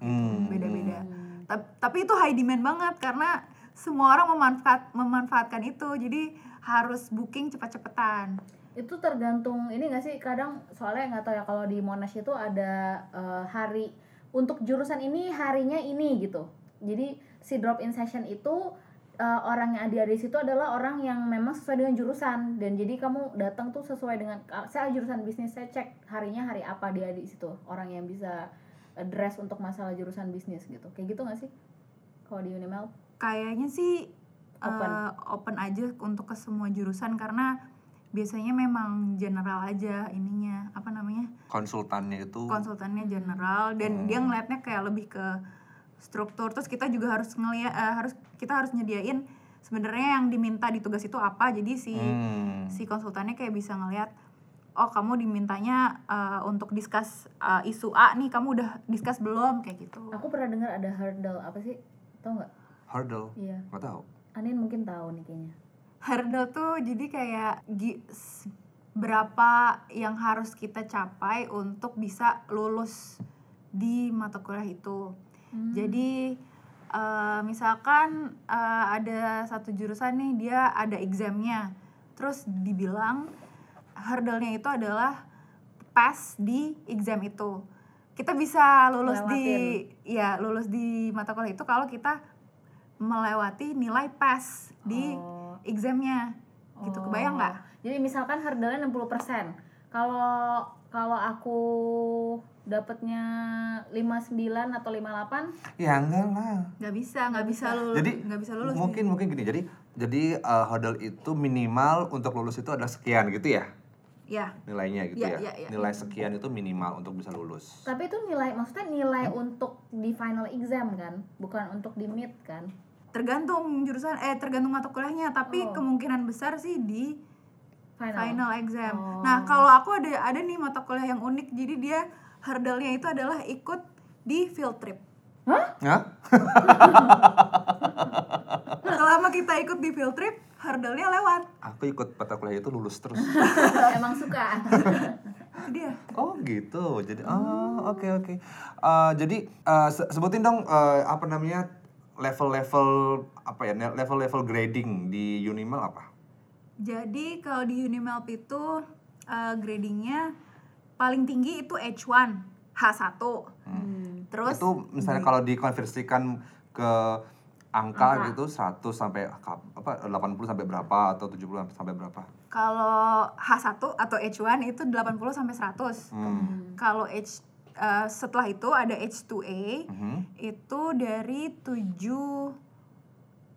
Hmm. Beda-beda. Ta- Tapi itu high demand banget karena semua orang memanfaat memanfaatkan itu. Jadi harus booking cepat-cepatan. itu tergantung ini gak sih kadang soalnya nggak tahu ya kalau di Monash itu ada eh, hari untuk jurusan ini harinya ini gitu. Jadi si drop in session itu uh, orang yang ada di situ adalah orang yang memang sesuai dengan jurusan. Dan jadi kamu datang tuh sesuai dengan uh, saya jurusan bisnis saya cek harinya hari apa dia di situ. Orang yang bisa address untuk masalah jurusan bisnis gitu. Kayak gitu nggak sih? Kalau di Unimel? Kayaknya sih Open. eh, open aja untuk ke semua jurusan. Karena biasanya memang general aja ininya apa namanya? Konsultannya itu. Konsultannya general dan dia ngelihatnya kayak lebih ke struktur. Terus kita juga harus ngeliat eh, harus kita harus nyediain sebenarnya yang diminta di tugas itu apa. Jadi si Hmm. si konsultannya kayak bisa ngelihat oh kamu dimintanya eh, untuk discuss eh, isu A nih. Kamu udah discuss belum? Kayak gitu. Aku pernah dengar ada hurdle apa sih? Tau nggak? Hurdle? Iya. Nggak tahu. Anin mungkin tahu nih kayaknya hurdle tuh jadi kayak berapa yang harus kita capai untuk bisa lulus di mata kuliah itu. Jadi eh, misalkan eh, ada satu jurusan nih dia ada examnya, terus dibilang hurdle-nya itu adalah pass di exam itu. Kita bisa lulus di ya lulus di mata kuliah itu kalau kita melewati nilai pass di Oh. Examnya. Gitu. Kebayang nggak? Jadi misalkan hurdle-nya 60%. Kalau kalau aku dapatnya 59 atau 58, ya enggak lah. Nggak bisa nggak bisa lulus. Jadi nggak bisa lulus mungkin mungkin gini. Jadi jadi uh, hurdle itu minimal untuk lulus itu adalah sekian gitu ya? Ya. Nilainya gitu Iya, ya, iya, iya. nilai sekian itu minimal untuk bisa lulus. Tapi itu nilai maksudnya nilai untuk di final exam kan, bukan untuk di mid kan. Tergantung jurusan eh tergantung mata kuliahnya tapi Oh. kemungkinan besar sih di Final. final exam Oh. nah kalau aku ada ada nih mata kuliah yang unik jadi dia hurdle-nya itu adalah ikut di field trip Hah? [laughs] selama kita ikut di field trip hurdle-nya lewat aku ikut mata kuliah itu lulus terus [laughs] Emang suka. dia oh gitu jadi oh oke oke Uh, jadi uh, se- sebutin dong uh, apa namanya level-level apa ya level-level grading di Unimel apa Jadi kalau di Unimelp itu eh, gradingnya paling tinggi itu H1, H1. Terus itu misalnya kalau dikonversikan ke angka, gitu 100 sampai apa 80 sampai berapa atau 70 sampai berapa kalau H1 atau H1 itu 80 sampai 100. Hmm. Kalau H eh, setelah itu ada H2A Mhm. itu dari 7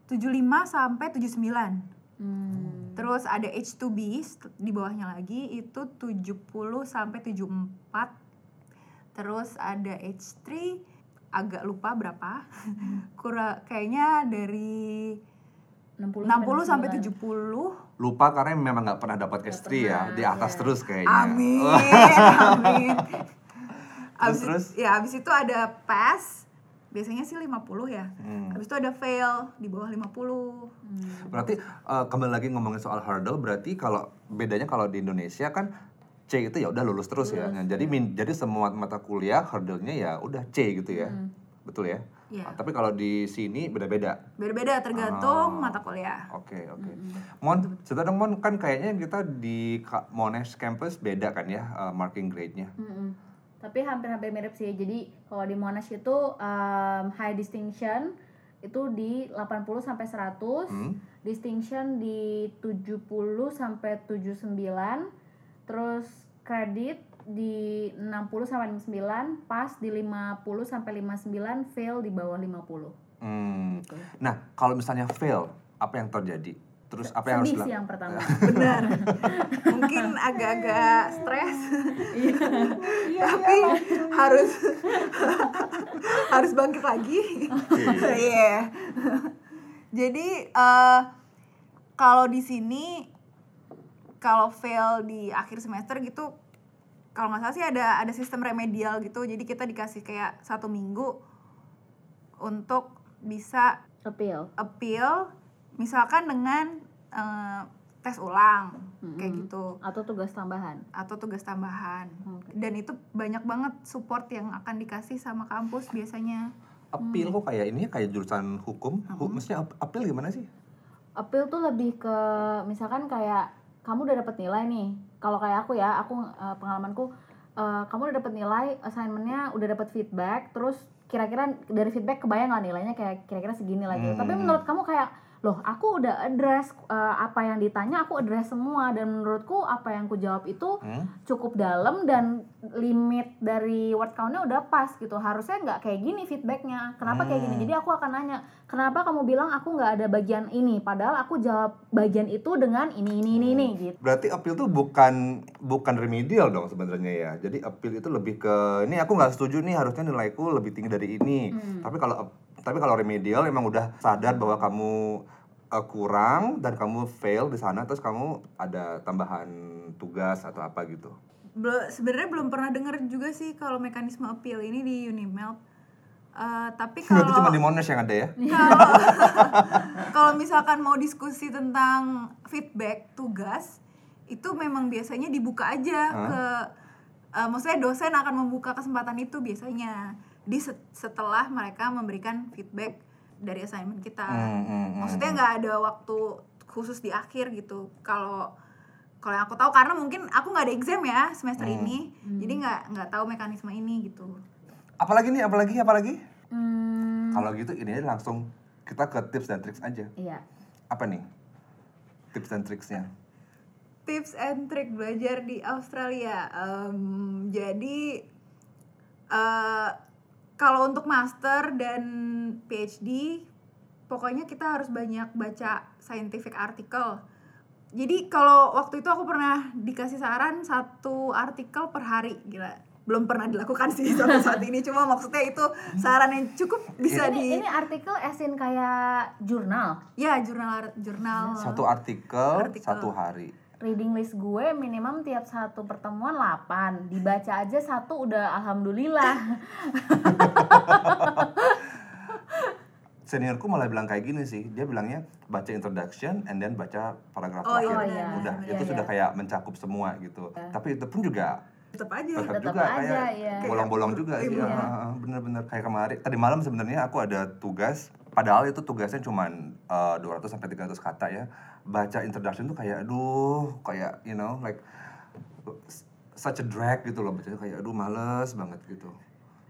75 sampai 79. Hmm. Terus ada H2B st- di bawahnya lagi itu 70 sampai 74. Terus ada H3 agak lupa berapa. [laughs] Kurang kayaknya dari 60, 60 sampai 69. 70. lupa karena memang nggak pernah dapat S3 ya di atas terus kayaknya Amin. [laughs] Amin. Abis, terus? ya abis itu ada pass. Biasanya sih 50 ya. Hmm. Abis itu ada fail di bawah 50. Berarti eh, kembali lagi ngomongin soal hurdle, berarti kalau bedanya kalau di Indonesia kan C itu ya udah lulus terus ya. Nah, jadi min- jadi semua mata kuliah hurdle-nya ya udah C gitu ya. Betul ya? Iya. Ah, tapi kalau di sini beda-beda. Beda-beda tergantung Oh. mata kuliah. Oke, oke. Mon, cerita dong Mon, kan kayaknya kita di Monash campus beda kan ya eh, marking grade-nya. Mm-mm. Tapi hampir-hampir mirip sih. Jadi kalau di Monash itu um, high distinction itu di 80 sampai 100, Hmm? distinction di 70 sampai 79, terus kredit di 60 sampai 59, pas di 50 sampai 59, fail di bawah 50. Hmm. Gitu. Nah, kalau misalnya fail, apa yang terjadi? Terus apa yang harus Sedih sih dilakukan? yang pertama. [laughs] Benar. Mungkin agak-agak stres. Tapi harus [laughs] harus bangkit lagi. Iya. Jadi eh, kalau di sini kalau fail di akhir semester gitu kalau nggak salah sih ada ada sistem remedial gitu. Jadi kita dikasih kayak satu minggu untuk bisa Appeal. appeal misalkan dengan eh, tes ulang kayak Mm-mm. gitu Atau tugas tambahan. atau tugas tambahan Oke. dan itu banyak banget support yang akan dikasih sama kampus biasanya Appeal kok kayak ini ya, kayak jurusan hukum? Hu- Maksudnya ap- appeal gimana sih? appeal tuh lebih ke misalkan kayak kamu udah dapet nilai nih kalau kayak aku ya aku eh, pengalamanku eh, kamu udah dapet nilai assignmentnya udah dapet feedback terus kira-kira dari feedback kebayang nggak nilainya kayak kira-kira segini lah gitu tapi Hmm. menurut kamu kayak loh aku udah address uh, apa yang ditanya aku address semua dan menurutku apa yang ku jawab itu Hmm? cukup dalam dan limit dari word countnya udah pas gitu harusnya nggak kayak gini feedbacknya kenapa kayak gini Hmm. jadi aku akan nanya kenapa kamu bilang aku nggak ada bagian ini padahal aku jawab bagian itu dengan ini ini ini ini gitu Berarti appeal tuh bukan bukan remedial dong sebenarnya ya. Jadi appeal itu lebih ke ini aku nggak setuju nih harusnya nilaiku lebih tinggi dari ini. Hmm. Tapi kalau tapi kalau remedial emang udah sadar bahwa kamu uh, kurang dan kamu fail di sana terus kamu ada tambahan tugas atau apa gitu. Bel- sebenarnya belum pernah dengar juga sih kalau mekanisme appeal ini di Unimelt. Eh, tapi [laughs] Berarti cuma kalau di Monash yang ada ya? [laughs] kalau kalau misalkan mau diskusi tentang feedback tugas itu memang biasanya dibuka aja Hah? ke eh, maksudnya dosen akan membuka kesempatan itu biasanya di set- setelah mereka memberikan feedback dari assignment kita Hmm, hmm, hmm, maksudnya nggak ada waktu khusus di akhir gitu kalau kalau yang aku tahu karena mungkin aku nggak ada exam ya semester Hmm. ini jadi nggak nggak tahu mekanisme ini gitu Apalagi nih, apalagi, apalagi? hmm, Kalau gitu ini langsung kita ke tips dan triks aja. iya Apa nih? Tips dan triksnya. tips and trick belajar di Australia. Em, jadi eh, kalau untuk master dan PhD, pokoknya kita harus banyak baca scientific article. Jadi kalau waktu itu aku pernah dikasih saran satu artikel per hari, gila. Belum pernah dilakukan sih [laughs] sampai saat ini. Cuma maksudnya itu saran yang cukup bisa ini, di ini artikel esin kayak jurnal ya jurnal jurnal Satu artikel, Artikel. satu hari. Reading list gue minimum tiap satu pertemuan 8 dibaca aja satu udah alhamdulillah [laughs] Seniorku malah bilang kayak gini sih. Dia bilangnya baca introduction and then baca paragraf Oh, terakhir. iya, iya. Udah, Iya, itu iya. sudah kayak mencakup semua gitu. Tapi itu pun juga tetap aja tetap Tetap juga aja, kayak iya. bolong-bolong juga sih. Iya. Bener-bener kayak kemarin. Tadi malam sebenarnya aku ada tugas. Padahal itu tugasnya cuma 200 sampai 300 kata ya. Baca introduction tuh kayak aduh, kayak you know like such a drag gitu loh bacanya kayak aduh males banget gitu.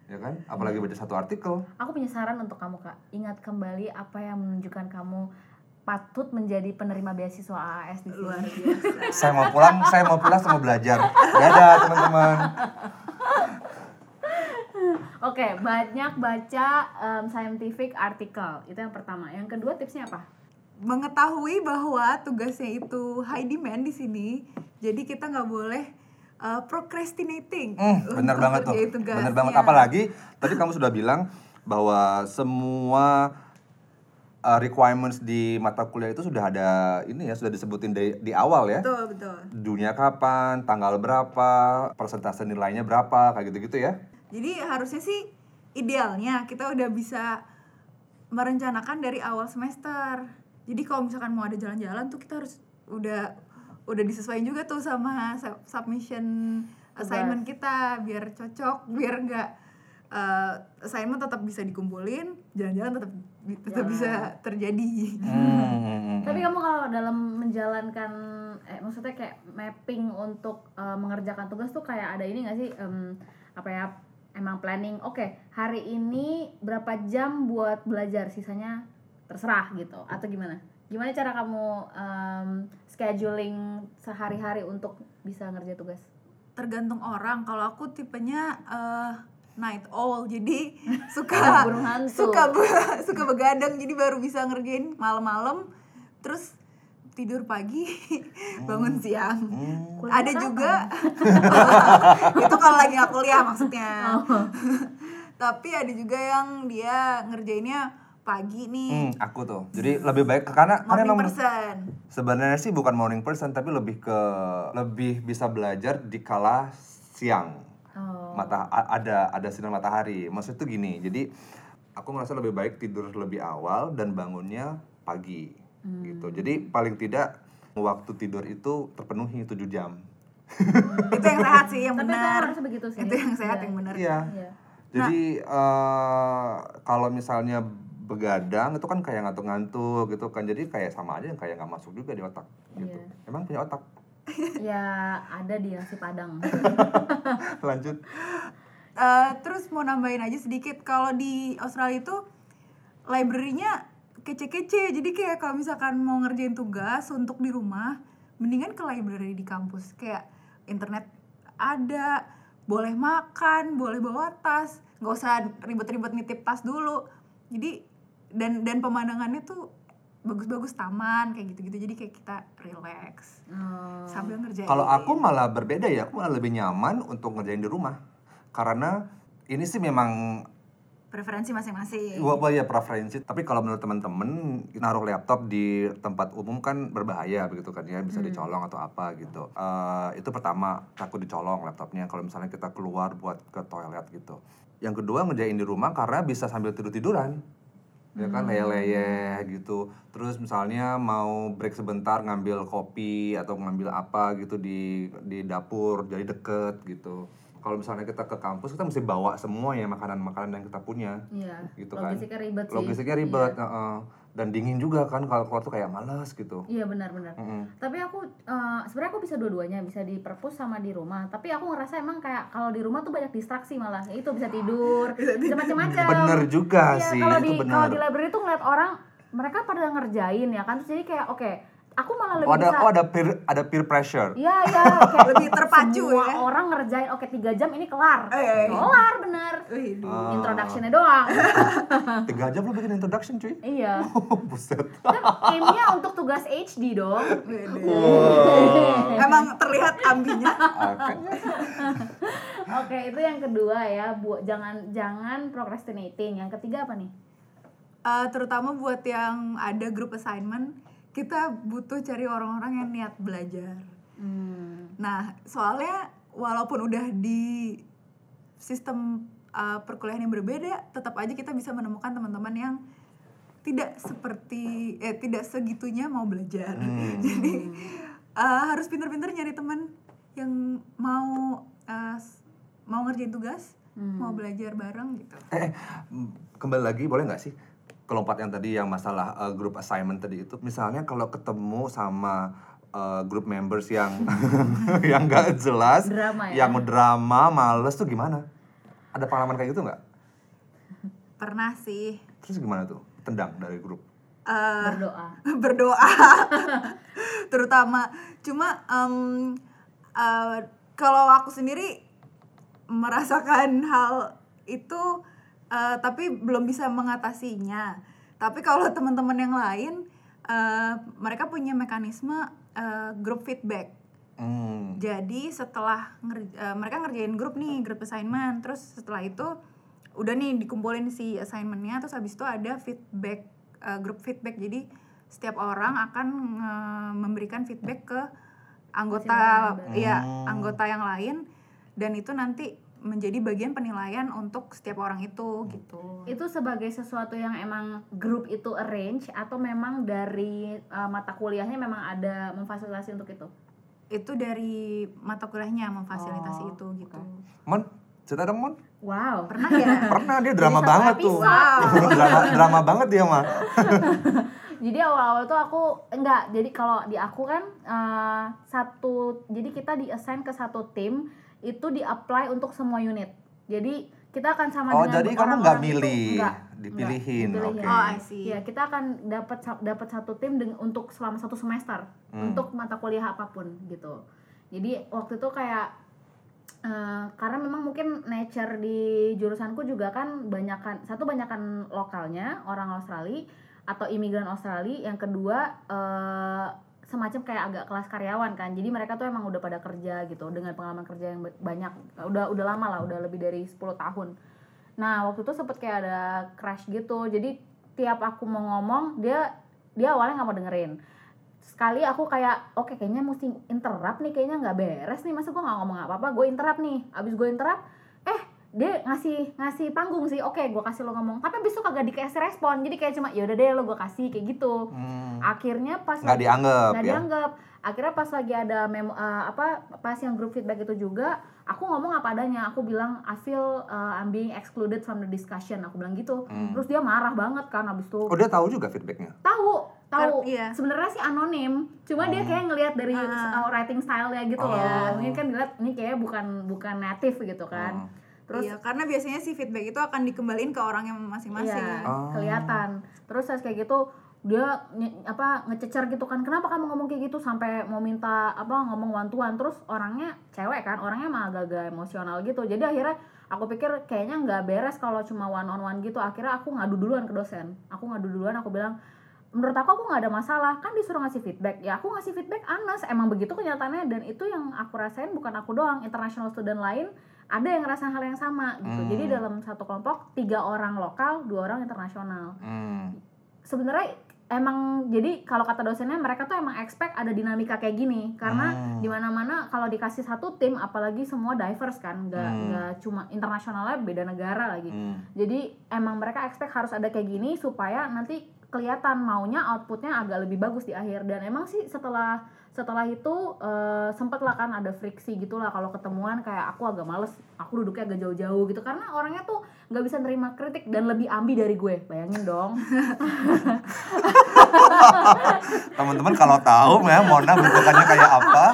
Ya kan? Apalagi baca satu artikel. aku punya saran untuk kamu kak ingat kembali apa yang menunjukkan kamu patut menjadi penerima beasiswa AAS di sini luar [laughs] biasa saya mau pulang, saya mau pulang, saya mau belajar. Dadah teman-teman. Oke, banyak baca em, scientific article. Itu yang pertama. Yang kedua tipsnya apa? mengetahui bahwa tugasnya itu high demand di sini jadi kita nggak boleh uh, procrastinating Hmm, bener banget tuh. tugasnya. Bener banget. Apalagi tadi kamu sudah bilang bahwa semua uh, requirements di mata kuliah itu sudah ada ini ya sudah disebutin di, di awal ya. betul betul Dunia kapan, tanggal berapa, persentase nilainya berapa, kayak gitu-gitu ya. Jadi harusnya sih idealnya kita udah bisa merencanakan dari awal semester jadi kalau misalkan mau ada jalan-jalan tuh kita harus udah udah disesuaikan juga tuh sama sub- submission assignment kita biar cocok biar nggak eh, assignment tetap bisa dikumpulin jalan-jalan tetap tetap Jalan. bisa terjadi Hmm. Tapi kamu kalau dalam menjalankan eh maksudnya kayak mapping untuk eh, mengerjakan tugas tuh kayak ada ini gak sih em, apa ya emang planning oke hari ini berapa jam buat belajar? Sisanya terserah gitu atau gimana? Gimana cara kamu em, scheduling sehari-hari untuk bisa ngerjain tugas? Tergantung orang. Kalau aku tipenya eh, night owl jadi [laughs] suka burung hantu. suka be- suka begadang jadi baru bisa ngerjain malam-malam. Terus tidur pagi [laughs] bangun siang. Hmm. Kuliah ada juga [laughs] itu kalau lagi nggak kuliah maksudnya. [laughs] Tapi ada juga yang dia ngerjainnya pagi nih. Hmm, aku tuh. Jadi lebih baik karena karena morning emang person. sebenarnya sih bukan morning person tapi lebih ke lebih bisa belajar di kala siang. oh. Mata ada ada sinar matahari. Maksud itu gini jadi aku merasa lebih baik tidur lebih awal dan bangunnya pagi gitu. Jadi paling tidak waktu tidur itu terpenuhi 7 jam. [laughs] Itu yang sehat sih yang tapi itu benar harus begitu sih. Itu yang sehat Iya, yang benar. Iya. Iya. jadi eh, kalau misalnya begadang itu kan kayak ngantuk-ngantuk gitu kan. Jadi kayak sama aja yang kayak nggak masuk juga di otak gitu. Iya. emang punya otak? Ya ada di nasi padang. [laughs] Lanjut. Eh, terus mau nambahin aja sedikit. Kalau di Australia itu library-nya kece-kece. Jadi kayak kalau misalkan mau ngerjain tugas untuk di rumah mendingan ke library di kampus. Kayak internet ada boleh makan boleh bawa tas. Nggak usah ribet-ribet nitip tas dulu. Jadi dan dan pemandangannya tuh bagus-bagus taman kayak gitu-gitu. Jadi kayak kita relax Oh. sambil ngerjain. Kalau aku malah berbeda ya, aku malah lebih nyaman untuk ngerjain di rumah. Karena ini sih memang preferensi masing-masing gua gua ya preferensi, tapi kalau menurut teman-teman naruh laptop di tempat umum kan berbahaya begitu kan ya, bisa dicolong atau apa gitu. Eh, itu pertama, takut dicolong laptopnya kalau misalnya kita keluar buat ke toilet gitu. Yang kedua ngerjain di rumah karena bisa sambil tidur-tiduran. Ya kan leyeh-leyeh gitu. Terus misalnya mau break sebentar ngambil kopi atau ngambil apa gitu di di dapur jadi deket gitu. Kalau misalnya kita ke kampus kita mesti bawa semua ya makanan-makanan yang kita punya Iya. gitu kan. Logistiknya ribet sih. Logistiknya ribet, heeh. dan dingin juga kan kalau keluar tuh kayak males gitu. Iya benar-benar. Mm-mm. Tapi aku eh, sebenarnya aku bisa dua-duanya, bisa di perpus sama di rumah. Tapi aku ngerasa emang kayak kalau di rumah tuh banyak distraksi malah. Itu bisa tidur, [laughs] bisa macam-macam. Bener juga Iya, sih, kalau itu di kalau di library tuh ngeliat orang mereka pada ngerjain ya kan. Terus jadi kayak oke, aku malah lebih Oh ada bisa oh ada peer ada peer pressure. Iya iya kayak Lebih terpacu semua ya. orang ngerjain oke tiga jam ini kelar. Eh. Kelar bener. Ah. Introductionnya doang. [laughs] Tiga jam lu bikin introduction cuy. iya. [laughs] Buset. Kan aimnya untuk tugas HD dong. emang terlihat ambinya. Oke, itu yang kedua ya, buat jangan jangan procrastinating. Yang ketiga apa nih? Eh, terutama buat yang ada grup assignment kita butuh cari orang-orang yang niat belajar. Hmm. nah soalnya walaupun udah di sistem uh, perkuliahan yang berbeda tetap aja kita bisa menemukan teman-teman yang tidak seperti eh tidak segitunya mau belajar. Hmm. [laughs] jadi uh, harus pinter-pinter nyari teman yang mau uh, mau ngerjain tugas mau belajar bareng gitu. Eh, kembali lagi boleh nggak sih kelompat yang tadi yang masalah uh, group assignment tadi itu misalnya kalau ketemu sama uh, group members yang [laughs] yang nggak jelas Drama ya? yang drama males tuh gimana? Ada pengalaman kayak gitu nggak? Pernah sih. Terus gimana tuh? Tendang dari grup uh, Berdoa. [laughs] berdoa. [laughs] Terutama. Cuma em, eh, kalau aku sendiri merasakan hal itu eh, tapi belum bisa mengatasinya. Tapi kalau [laughs] teman-teman yang lain eh, mereka punya mekanisme eh, group feedback. Hmm. jadi setelah nger- eh, mereka ngerjain grup nih, grup assignment, terus setelah itu udah nih dikumpulin si assignmentnya, terus habis itu ada feedback, eh, grup feedback. Jadi setiap orang akan nge- memberikan feedback ke anggota, ya anggota yang lain, dan itu nanti menjadi bagian penilaian untuk setiap orang itu gitu. Itu sebagai sesuatu yang emang grup itu arrange atau memang dari uh, mata kuliahnya memang ada memfasilitasi untuk itu? Itu dari mata kuliahnya memfasilitasi Oh, itu gitu. Mon cerita dong Mon Wow. Pernah ya? [laughs] pernah dia drama banget tuh episode. [laughs] drama drama banget dia mah [laughs] Jadi awal-awal tuh aku enggak. Jadi kalau di aku kan uh, satu jadi kita di assign ke satu tim itu di apply untuk semua unit. Jadi kita akan sama Oh, dengan jadi kamu nggak itu. milih, Enggak, dipilihin, enggak, oke. Oh, I see. Iya, kita akan dapat dapat satu tim untuk selama satu semester Hmm. untuk mata kuliah apa pun gitu. Jadi waktu itu kayak eh, karena memang mungkin nature di jurusanku juga kan banyakan satu banyakan lokalnya orang Australia atau imigran Australia, yang kedua eh, semacam kayak agak kelas karyawan kan. Jadi mereka tuh emang udah pada kerja gitu dengan pengalaman kerja yang ba- banyak. Udah udah lama lah, udah lebih dari 10 tahun. Nah, waktu itu sempet kayak ada crash gitu. Jadi tiap aku mau ngomong, dia dia awalnya nggak mau dengerin. Sekali aku kayak, oke kayaknya mesti interrupt nih, kayaknya nggak beres nih. Masa gue nggak ngomong apa-apa, gue interrupt nih. Abis gue interrupt, dia ngasih ngasih panggung sih. Oke, gue kasih lo ngomong. Tapi abis itu kagak dikasih respon. Jadi kayak cuma, yaudah deh lo gue kasih kayak gitu. Hmm. Akhirnya pas nggak dianggap nggak ya dianggap akhirnya pas lagi ada memo eh, apa pas yang group feedback itu juga aku ngomong apa adanya aku bilang I feel uh, I'm being excluded from the discussion aku bilang gitu terus dia marah banget kan abis itu oh dia tahu juga feedbacknya tahu tahu iya. sebenarnya sih anonim cuma dia kayak ngelihat dari uh, writing style-nya gitu Oh. ya mungkin kan ngeliat ini kayak bukan bukan native gitu kan Oh. Terus iya, karena biasanya si feedback itu akan dikembaliin ke orang yang masing-masing. Iya, Oh. kelihatan. Terus kayak gitu dia nye- apa ngececer gitu kan kenapa kamu ngomong kayak gitu? Sampai mau minta apa ngomong one to one terus orangnya cewek kan orangnya mah agak-agak emosional gitu. Jadi akhirnya aku pikir kayaknya nggak beres kalau cuma one on one gitu. Akhirnya aku ngadu duluan ke dosen. Aku ngadu duluan aku bilang menurut aku aku nggak ada masalah. Kan disuruh ngasih feedback. Ya aku ngasih feedback Anas. Emang begitu kenyataannya. Dan itu yang aku rasain bukan aku doang. International student lain ada yang ngerasain hal yang sama gitu Hmm. jadi dalam satu kelompok tiga orang lokal dua orang internasional Hmm. sebenarnya emang jadi kalau kata dosennya mereka tuh emang expect ada dinamika kayak gini karena Hmm. di mana-mana kalau dikasih satu tim apalagi semua diverse kan nggak Hmm. nggak cuma internasionalnya beda negara lagi Hmm. jadi emang mereka expect harus ada kayak gini supaya nanti kelihatan maunya outputnya agak lebih bagus di akhir dan emang sih setelah setelah itu eh, sempet lah kan ada friksi gitulah kalau ketemuan kayak aku agak males aku duduknya agak jauh-jauh gitu. Karena orangnya tuh nggak bisa nerima kritik dan lebih ambi dari gue. Bayangin dong. [laughs] Teman-teman kalau tahu ya Mona bentukannya kayak apa,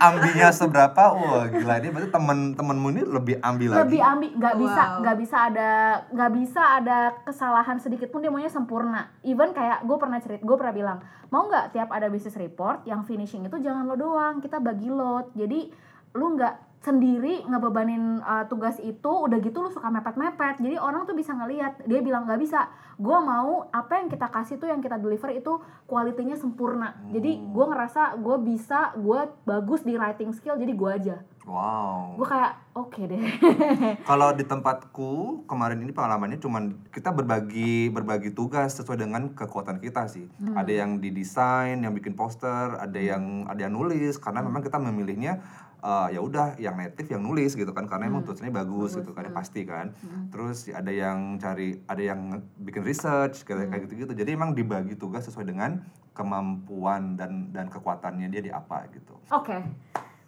ambinya seberapa, wah gila ini. Berarti temen-temenmu ini lebih ambi lagi. lebih ambi nggak bisa Wow. nggak bisa ada nggak bisa ada kesalahan sedikit pun dia maunya sempurna. Even kayak gue pernah cerit gue pernah bilang mau nggak tiap ada business report yang finishing itu jangan lo doang kita bagi load. Jadi lu nggak sendiri ngebebanin uh, tugas itu udah gitu lu suka mepet-mepet jadi orang tuh bisa ngelihat dia bilang nggak bisa gue mau apa yang kita kasih tuh yang kita deliver itu kualitinya sempurna jadi gue ngerasa gue bisa gue bagus di writing skill jadi gue aja Wow. gue kayak oke deh [laughs] Kalau di tempatku kemarin ini pengalamannya cuman kita berbagi berbagi tugas sesuai dengan kekuatan kita sih. Hmm. Ada yang didesain, yang bikin poster, ada yang ada yang nulis karena Hmm. memang kita memilihnya eh, ya udah yang native yang nulis gitu kan karena emang Hmm. tulisannya bagus, gitu kan ya pasti kan. Terus ada yang cari ada yang bikin research kayak Hmm. kayak gitu-gitu. Jadi emang dibagi tugas sesuai dengan kemampuan dan dan kekuatannya dia di apa gitu. Oke,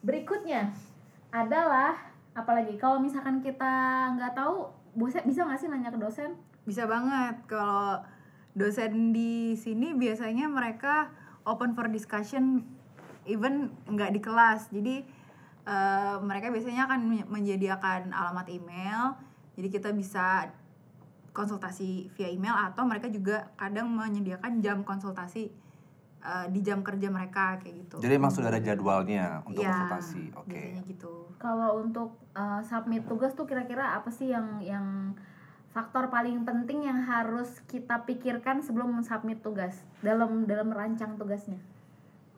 berikutnya adalah apalagi kalau misalkan kita nggak tahu, bisa bisa nggak sih nanya ke dosen? Bisa banget kalau dosen di sini biasanya mereka open for discussion even nggak di kelas. Jadi eh, mereka biasanya akan men- menyediakan alamat email. Jadi kita bisa konsultasi via email atau mereka juga kadang menyediakan jam konsultasi eh, di jam kerja mereka kayak gitu. Jadi emang sudah ada jadwalnya untuk Iya, konsultasi. Oke. Biasanya gitu. Kalau untuk uh, submit tugas tuh kira-kira apa sih yang yang faktor paling penting yang harus kita pikirkan sebelum submit tugas dalam dalam merancang tugasnya?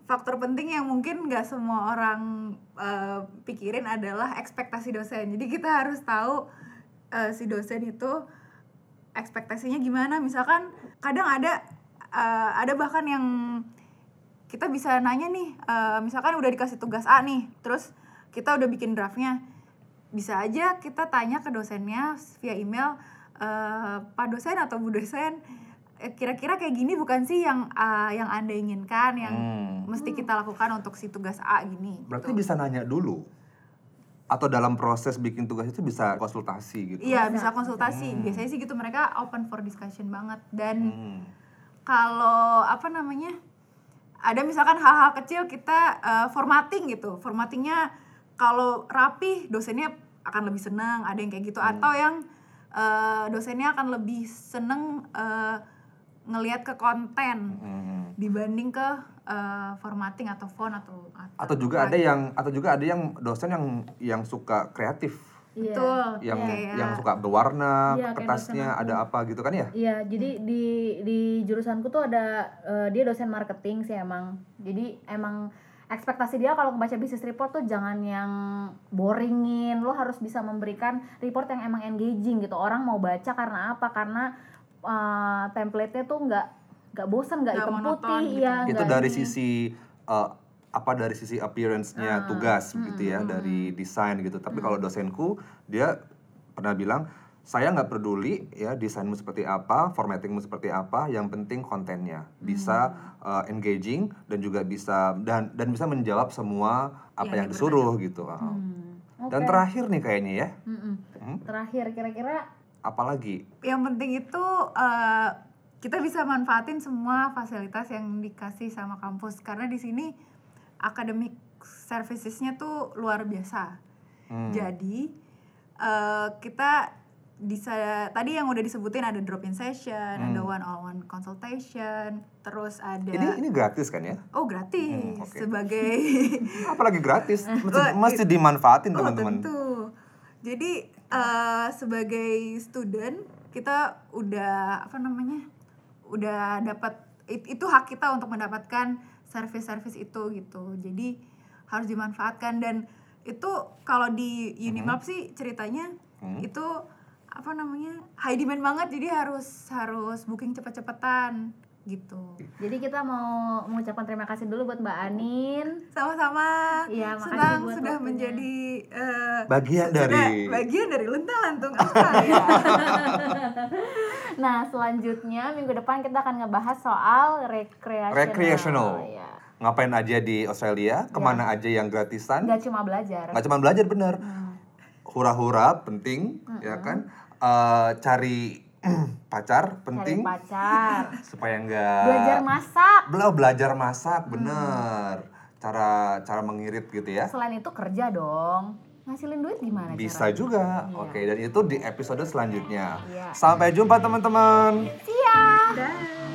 Faktor penting yang mungkin nggak semua orang eh, pikirin adalah ekspektasi dosen. Jadi kita harus tahu eh, si dosen itu ekspektasinya gimana. Misalkan kadang ada eh, ada bahkan yang kita bisa nanya nih, eh, misalkan udah dikasih tugas A nih, terus kita udah bikin draftnya, bisa aja kita tanya ke dosennya via email, eh, Pak dosen atau Bu dosen, kira-kira kayak gini bukan sih yang eh, yang anda inginkan, yang Hmm. mesti kita lakukan untuk si tugas A gini. Berarti gitu. bisa nanya dulu. Atau dalam proses bikin tugas itu bisa konsultasi gitu. Iya Bisa. bisa konsultasi. Hmm. Biasanya sih gitu mereka open for discussion banget. Dan Hmm. kalau apa namanya ada misalkan hal-hal kecil kita eh, formatting gitu. Formattingnya kalau rapi dosennya akan lebih senang. Ada yang kayak gitu. Atau yang eh, dosennya akan lebih seneng eh, ngelihat ke konten Hmm. dibanding ke eh, formatting atau font atau Atau juga ada yang atau juga ada yang dosen yang yang suka kreatif, betul yang kayak- yang suka berwarna, Iya, kayak kertasnya ada apa gitu kan ya? Iya, jadi di di jurusanku tuh ada eh, dia dosen marketing sih emang. Jadi emang ekspektasi dia kalau membaca business report tuh jangan yang boringin. Lo harus bisa memberikan report yang emang engaging gitu. Orang mau baca karena apa? Karena eh, template-nya tuh nggak nggak bosan, nggak hitam putih, gitu. ya. itu dari ini. sisi uh, apa dari sisi appearance-nya Ah, tugas gitu ya dari desain gitu tapi kalau dosenku dia pernah bilang saya nggak peduli ya desainmu seperti apa formattingmu seperti apa yang penting kontennya bisa uh, engaging dan juga bisa dan dan bisa menjawab semua apa Yang yang disuruh gitu Ah. Hmm, dan terakhir nih kayaknya ya Mm-mm. Hmm? Terakhir kira-kira apalagi yang penting itu eh, kita bisa manfaatin semua fasilitas yang dikasih sama kampus karena di sini academic servicesnya tuh luar biasa Hmm. jadi eh, kita bisa tadi yang udah disebutin ada drop in session, ada Hmm. one on one consultation, terus ada Ini ini gratis kan ya? oh gratis Hmm, oke. sebagai Apalagi gratis, [laughs] mesti, mesti dimanfaatin oh teman-teman. tentu. Jadi eh, sebagai student kita udah apa namanya udah dapat it- itu hak kita untuk mendapatkan service-service itu gitu. Jadi harus dimanfaatkan dan itu kalau di Unimap sih ceritanya Hmm. itu apa namanya high demand banget jadi harus harus booking cepet-cepetan gitu. Jadi kita mau mengucapkan terima kasih dulu buat Mbak Anin. Sama-sama. Iya, makasih Senang buat sudah waktunya. menjadi eh, Bagian sudah dari- bagian dari lentah lantung Australia. Nah, selanjutnya minggu depan kita akan ngebahas soal recreational. Recreational. Ya. Ngapain aja di Australia? Ke mana aja yang gratisan? Nggak cuma belajar. Nggak cuma belajar bener. Hmm. Hura-hura penting, ya kan? Eh, cari pacar Cari penting pacar. [laughs] supaya nggak belajar masak. Bela- belajar masak bener. Cara cara mengirit gitu ya. Selain itu kerja dong. Ngasilin duit gimana Bisa caranya? juga. Iya. Oke, dan itu di episode selanjutnya. Iya. Sampai jumpa teman-teman. See. Dah.